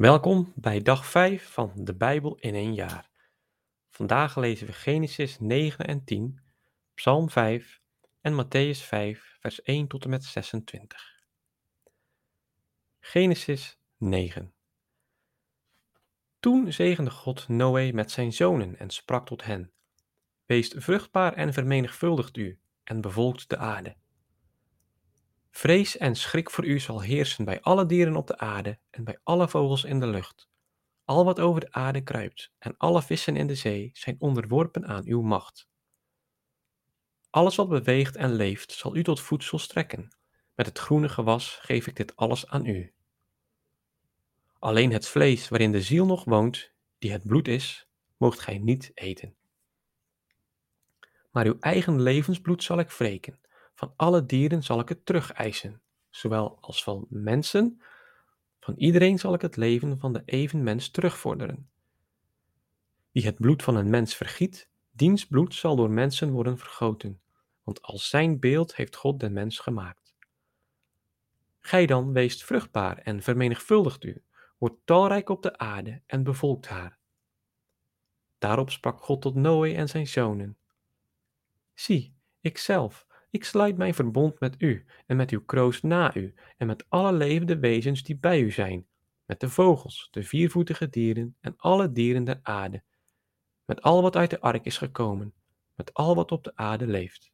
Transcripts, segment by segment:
Welkom bij dag 5 van de Bijbel in één jaar. Vandaag lezen we Genesis 9 en 10, Psalm 5 en Matthäus 5, vers 1 tot en met 26. Genesis 9. Toen zegende God Noé met zijn zonen en sprak tot hen: Wees vruchtbaar en vermenigvuldigt u en bevolkt de aarde. Vrees en schrik voor u zal heersen bij alle dieren op de aarde en bij alle vogels in de lucht. Al wat over de aarde kruipt en alle vissen in de zee zijn onderworpen aan uw macht. Alles wat beweegt en leeft zal u tot voedsel strekken. Met het groene gewas geef ik dit alles aan u. Alleen het vlees waarin de ziel nog woont, die het bloed is, moogt gij niet eten. Maar uw eigen levensbloed zal ik wreken van alle dieren zal ik het terugeisen, zowel als van mensen. Van iedereen zal ik het leven van de evenmens terugvorderen. Wie het bloed van een mens vergiet, diens bloed zal door mensen worden vergoten, want als zijn beeld heeft God de mens gemaakt. Gij dan weest vruchtbaar en vermenigvuldigt u, wordt talrijk op de aarde en bevolkt haar. Daarop sprak God tot Noé en zijn zonen. Zie, ikzelf ik sluit mijn verbond met u en met uw kroost na u en met alle levende wezens die bij u zijn, met de vogels, de viervoetige dieren en alle dieren der aarde, met al wat uit de ark is gekomen, met al wat op de aarde leeft.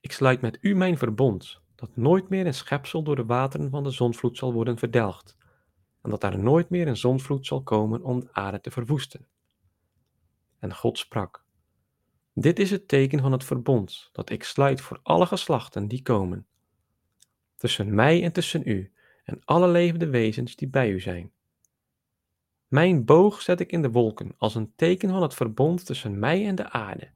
Ik sluit met u mijn verbond, dat nooit meer een schepsel door de wateren van de zonvloed zal worden verdelgd, en dat er nooit meer een zonvloed zal komen om de aarde te verwoesten. En God sprak: dit is het teken van het verbond dat ik sluit voor alle geslachten die komen, tussen mij en tussen u en alle levende wezens die bij u zijn. Mijn boog zet ik in de wolken als een teken van het verbond tussen mij en de aarde.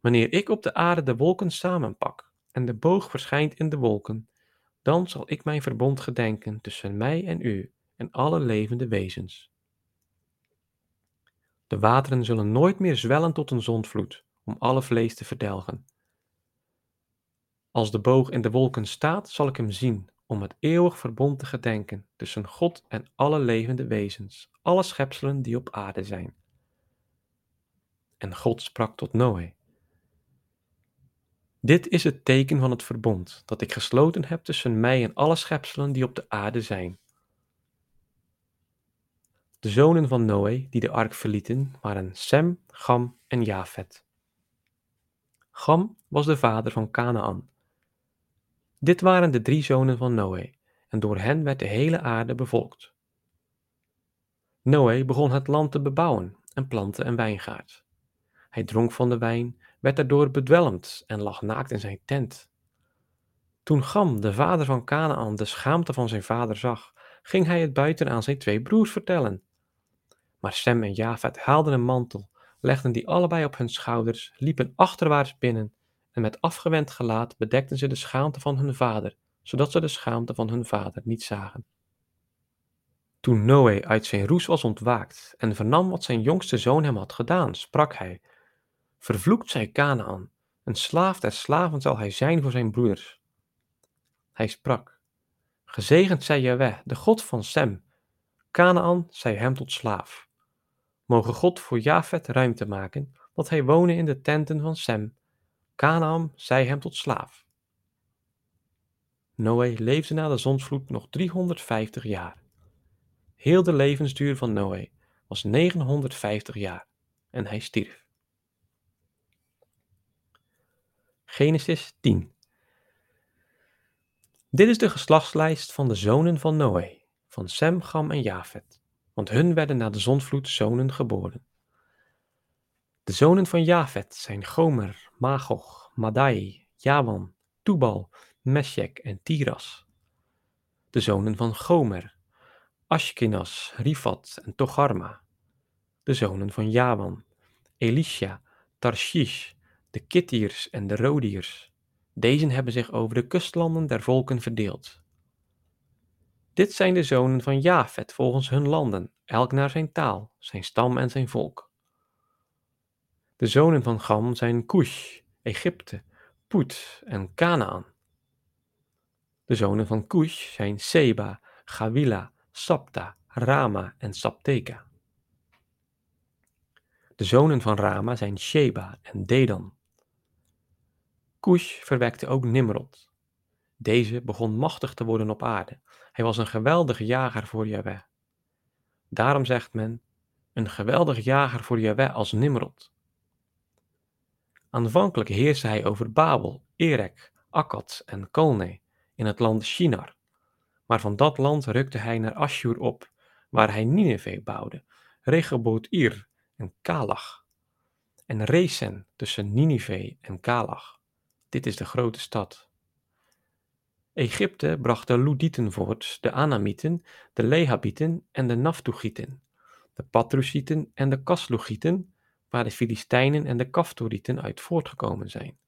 Wanneer ik op de aarde de wolken samenpak en de boog verschijnt in de wolken, dan zal ik mijn verbond gedenken tussen mij en u en alle levende wezens. De wateren zullen nooit meer zwellen tot een zondvloed, om alle vlees te verdelgen. Als de boog in de wolken staat, zal ik hem zien, om het eeuwig verbond te gedenken tussen God en alle levende wezens, alle schepselen die op aarde zijn. En God sprak tot Noé. Dit is het teken van het verbond dat ik gesloten heb tussen mij en alle schepselen die op de aarde zijn. De zonen van Noé die de ark verlieten waren Sem, Gam en Jafet. Gam was de vader van Canaan. Dit waren de drie zonen van Noé, en door hen werd de hele aarde bevolkt. Noé begon het land te bebouwen en plantte een wijngaard. Hij dronk van de wijn, werd daardoor bedwelmd en lag naakt in zijn tent. Toen Gam, de vader van Canaan, de schaamte van zijn vader zag, ging hij het buiten aan zijn twee broers vertellen. Maar Sem en Jafet haalden een mantel, legden die allebei op hun schouders, liepen achterwaarts binnen en met afgewend gelaat bedekten ze de schaamte van hun vader, zodat ze de schaamte van hun vader niet zagen. Toen Noé uit zijn roes was ontwaakt en vernam wat zijn jongste zoon hem had gedaan, sprak hij: Vervloekt zij Canaan, een slaaf der slaven zal hij zijn voor zijn broeders. Hij sprak: Gezegend zij Jahweh, de God van Sem, Canaan zij hem tot slaaf. Mogen God voor Jafet ruimte maken, dat hij wonen in de tenten van Sem. Canaan zij hem tot slaaf. Noé leefde na de zonsvloed nog 350 jaar. Heel de levensduur van Noé was 950 jaar en hij stierf. Genesis 10 Dit is de geslachtslijst van de zonen van Noé, van Sem, Gam en Jafet want hun werden na de zondvloed zonen geboren. De zonen van Jafet zijn Gomer, Magog, Madai, Jawan, Tubal, Meshek en Tiras. De zonen van Gomer, Ashkenaz, Rifat en Togarma. De zonen van Jawan, Elisha, Tarshish, de Kittiers en de Rodiers. Deze hebben zich over de kustlanden der volken verdeeld. Dit zijn de zonen van Jafet volgens hun landen, elk naar zijn taal, zijn stam en zijn volk. De zonen van Gam zijn Cush, Egypte, Put en Canaan. De zonen van Cush zijn Seba, Gawila, Sapta, Rama en Sapteka. De zonen van Rama zijn Sheba en Dedan. Cush verwekte ook Nimrod. Deze begon machtig te worden op aarde. Hij was een geweldige jager voor Yahweh. Daarom zegt men, een geweldig jager voor Yahweh als Nimrod. Aanvankelijk heerste hij over Babel, Erek, Akkad en Kalne in het land Shinar. Maar van dat land rukte hij naar Ashur op, waar hij Nineveh bouwde, Rehoboth-ir en Kalach. En Resen tussen Nineveh en Kalach. Dit is de grote stad. Egypte bracht de Ludieten voort, de Anamieten, de Lehabieten en de Naftugieten, de Patrusieten en de Kaslugieten, waar de Filistijnen en de Kaftorieten uit voortgekomen zijn.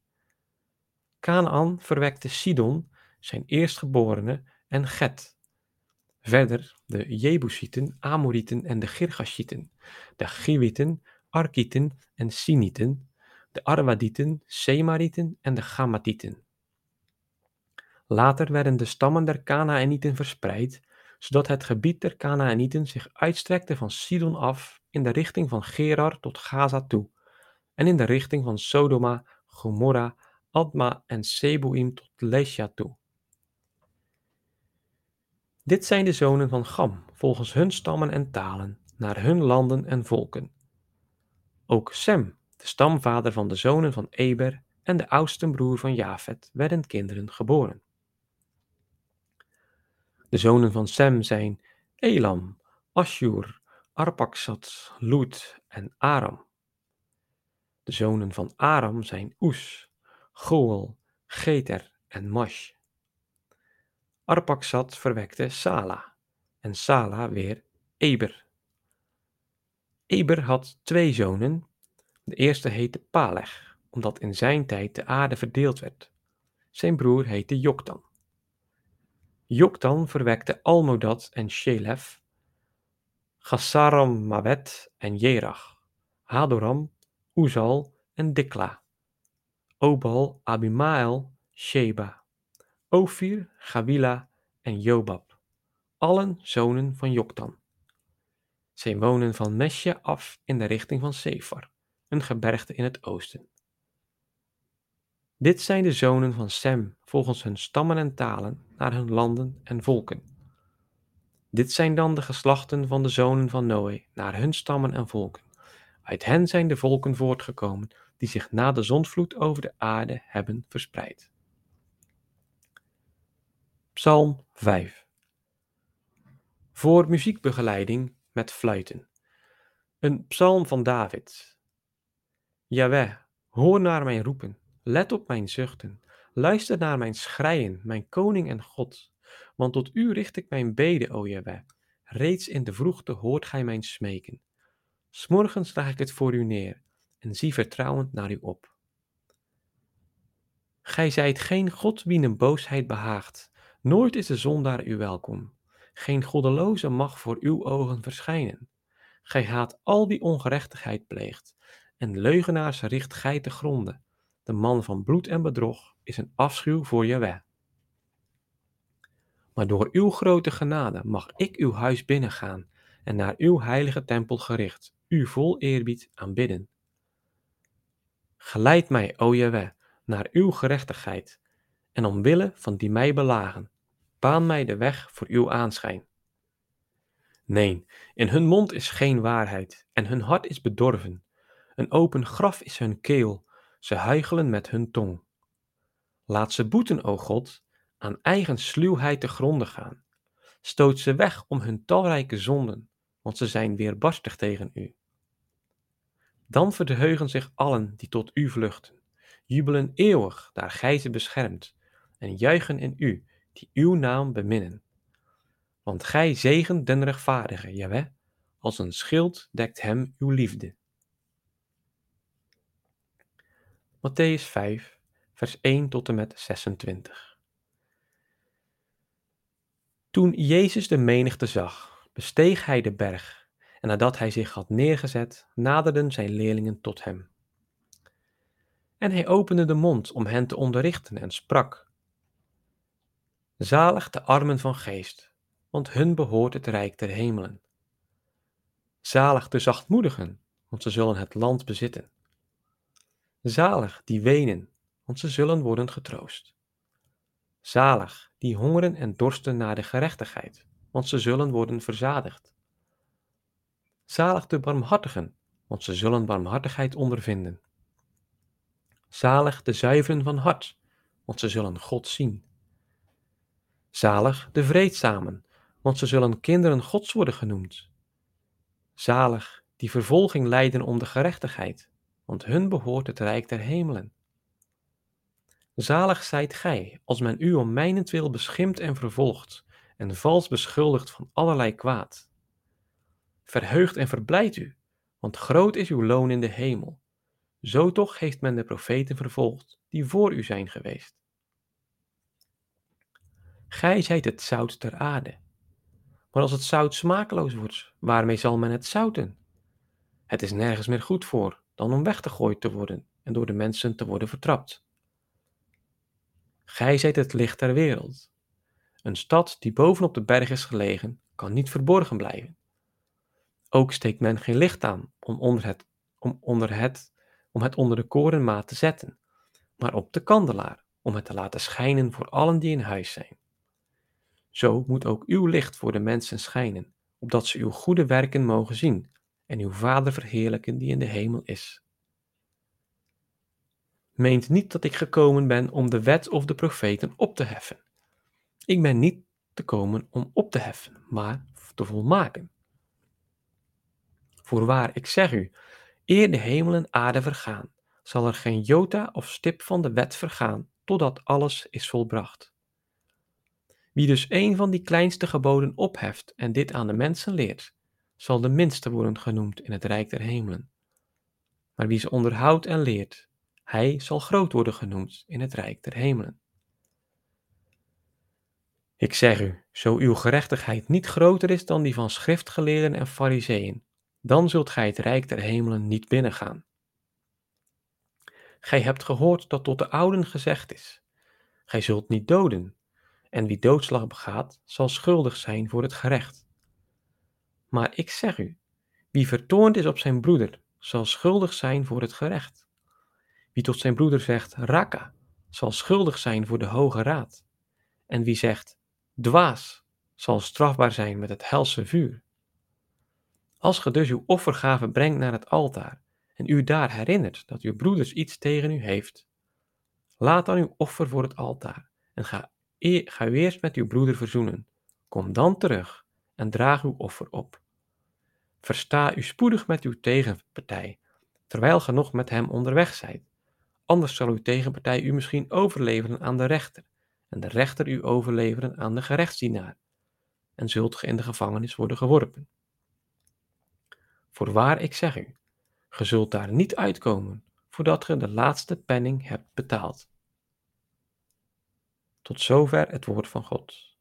Canaan verwekte Sidon, zijn eerstgeborene, en Get. Verder de Jebusieten, Amorieten en de Girgashieten, de Giwieten, Arkieten en Sinieten, de Arwadieten, Semarieten en de Gamatieten. Later werden de stammen der Kanaanieten verspreid, zodat het gebied der Kanaanieten zich uitstrekte van Sidon af in de richting van Gerar tot Gaza toe, en in de richting van Sodoma, Gomorra, Adma en Seboim tot Lesja toe. Dit zijn de zonen van Gam, volgens hun stammen en talen, naar hun landen en volken. Ook Sem, de stamvader van de zonen van Eber en de oudste broer van Jafet, werden kinderen geboren. De zonen van Sem zijn Elam, Ashur, Arpaksat, Lut en Aram. De zonen van Aram zijn Oes, Goel, Geter en Mash. Arpaksat verwekte Sala en Sala weer Eber. Eber had twee zonen. De eerste heette Paleg, omdat in zijn tijd de aarde verdeeld werd. Zijn broer heette Joktan. Joktan verwekte Almodad en Shelef, Gassaram Mawet en Jerach, Hadoram, Uzal en Dikla, Obal, Abimael, Sheba, Ofir, Gawila en Jobab, allen zonen van Joktan. Zij wonen van Mesje af in de richting van Sefar, een gebergte in het oosten. Dit zijn de zonen van Sem volgens hun stammen en talen naar hun landen en volken. Dit zijn dan de geslachten van de zonen van Noé naar hun stammen en volken. Uit hen zijn de volken voortgekomen die zich na de zondvloed over de aarde hebben verspreid. Psalm 5 Voor muziekbegeleiding met fluiten. Een psalm van David. Jaweh, hoor naar mijn roepen, let op mijn zuchten, luister naar mijn schreien, mijn koning en God. Want tot u richt ik mijn bede, o Jaweh. Reeds in de vroegte hoort gij mijn smeken. S'morgens leg ik het voor u neer en zie vertrouwend naar u op. Gij zijt geen God wie een boosheid behaagt. Nooit is de zondaar u welkom. Geen goddeloze mag voor uw ogen verschijnen. Gij haat al wie ongerechtigheid pleegt, en leugenaars richt gij te gronden. De man van bloed en bedrog is een afschuw voor Jaweh. Maar door uw grote genade mag ik uw huis binnengaan en naar uw heilige tempel gericht, u vol eerbied aanbidden. Geleid mij, o Jaweh, naar uw gerechtigheid, en omwille van die mij belagen, baan mij de weg voor uw aanschijn. Nee, in hun mond is geen waarheid, en hun hart is bedorven. Een open graf is hun keel, ze huichelen met hun tong. Laat ze boeten, o God, aan eigen sluwheid te gronden gaan. Stoot ze weg om hun talrijke zonden, want ze zijn weerbarstig tegen u. Dan verheugen zich allen die tot u vluchten, jubelen eeuwig daar gij ze beschermt, en juichen in u, die uw naam beminnen. Want gij zegent den rechtvaardige, Jaweh, als een schild dekt hem uw liefde. Matthäus 5, vers 1 tot en met 26. Toen Jezus de menigte zag, besteeg hij de berg, en nadat hij zich had neergezet, naderden zijn leerlingen tot hem. En hij opende de mond om hen te onderrichten en sprak: Zalig de armen van geest, want hun behoort het rijk der hemelen. Zalig de zachtmoedigen, want ze zullen het land bezitten. Zalig die wenen, want ze zullen worden getroost. Zalig die hongeren en dorsten naar de gerechtigheid, want ze zullen worden verzadigd. Zalig de barmhartigen, want ze zullen barmhartigheid ondervinden. Zalig de zuiveren van hart, want ze zullen God zien. Zalig de vreedzamen, want ze zullen kinderen Gods worden genoemd. Zalig die vervolging lijden om de gerechtigheid, want hun behoort het rijk der hemelen. Zalig zijt gij, als men u om mijnentwil beschimpt en vervolgt, en vals beschuldigt van allerlei kwaad. Verheugt en verblijd u, want groot is uw loon in de hemel. Zo toch heeft men de profeten vervolgd, die voor u zijn geweest. Gij zijt het zout ter aarde. Maar als het zout smakeloos wordt, waarmee zal men het zouten? Het is nergens meer goed voor dan om weggegooid te worden en door de mensen te worden vertrapt. Gij zijt het licht der wereld. Een stad die bovenop de berg is gelegen, kan niet verborgen blijven. Ook steekt men geen licht aan om onder het, om onder het, om het onder de korenmaat te zetten, maar op de kandelaar, om het te laten schijnen voor allen die in huis zijn. Zo moet ook uw licht voor de mensen schijnen, opdat ze uw goede werken mogen zien en uw Vader verheerlijken die in de hemel is. Meent niet dat ik gekomen ben om de wet of de profeten op te heffen. Ik ben niet gekomen om op te heffen, maar te volmaken. Voorwaar, ik zeg u, eer de hemel en aarde vergaan, zal er geen jota of stip van de wet vergaan, totdat alles is volbracht. Wie dus een van die kleinste geboden opheft en dit aan de mensen leert, zal de minste worden genoemd in het rijk der hemelen. Maar wie ze onderhoudt en leert, hij zal groot worden genoemd in het rijk der hemelen. Ik zeg u, zo uw gerechtigheid niet groter is dan die van schriftgeleerden en fariseeën, dan zult gij het rijk der hemelen niet binnengaan. Gij hebt gehoord dat tot de ouden gezegd is: Gij zult niet doden, en wie doodslag begaat, zal schuldig zijn voor het gerecht. Maar ik zeg u, wie vertoornd is op zijn broeder, zal schuldig zijn voor het gerecht. Wie tot zijn broeder zegt, raka, zal schuldig zijn voor de hoge raad. En wie zegt, dwaas, zal strafbaar zijn met het helse vuur. Als ge dus uw offergave brengt naar het altaar en u daar herinnert dat uw broeders iets tegen u heeft, laat dan uw offer voor het altaar en ga, e ga u eerst met uw broeder verzoenen. Kom dan terug en draag uw offer op. Versta u spoedig met uw tegenpartij, terwijl ge nog met hem onderweg zijt. Anders zal uw tegenpartij u misschien overleveren aan de rechter, en de rechter u overleveren aan de gerechtsdienaar, en zult ge in de gevangenis worden geworpen. Voorwaar ik zeg u, ge zult daar niet uitkomen, voordat ge de laatste penning hebt betaald. Tot zover het woord van God.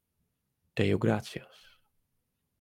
Deo gratias.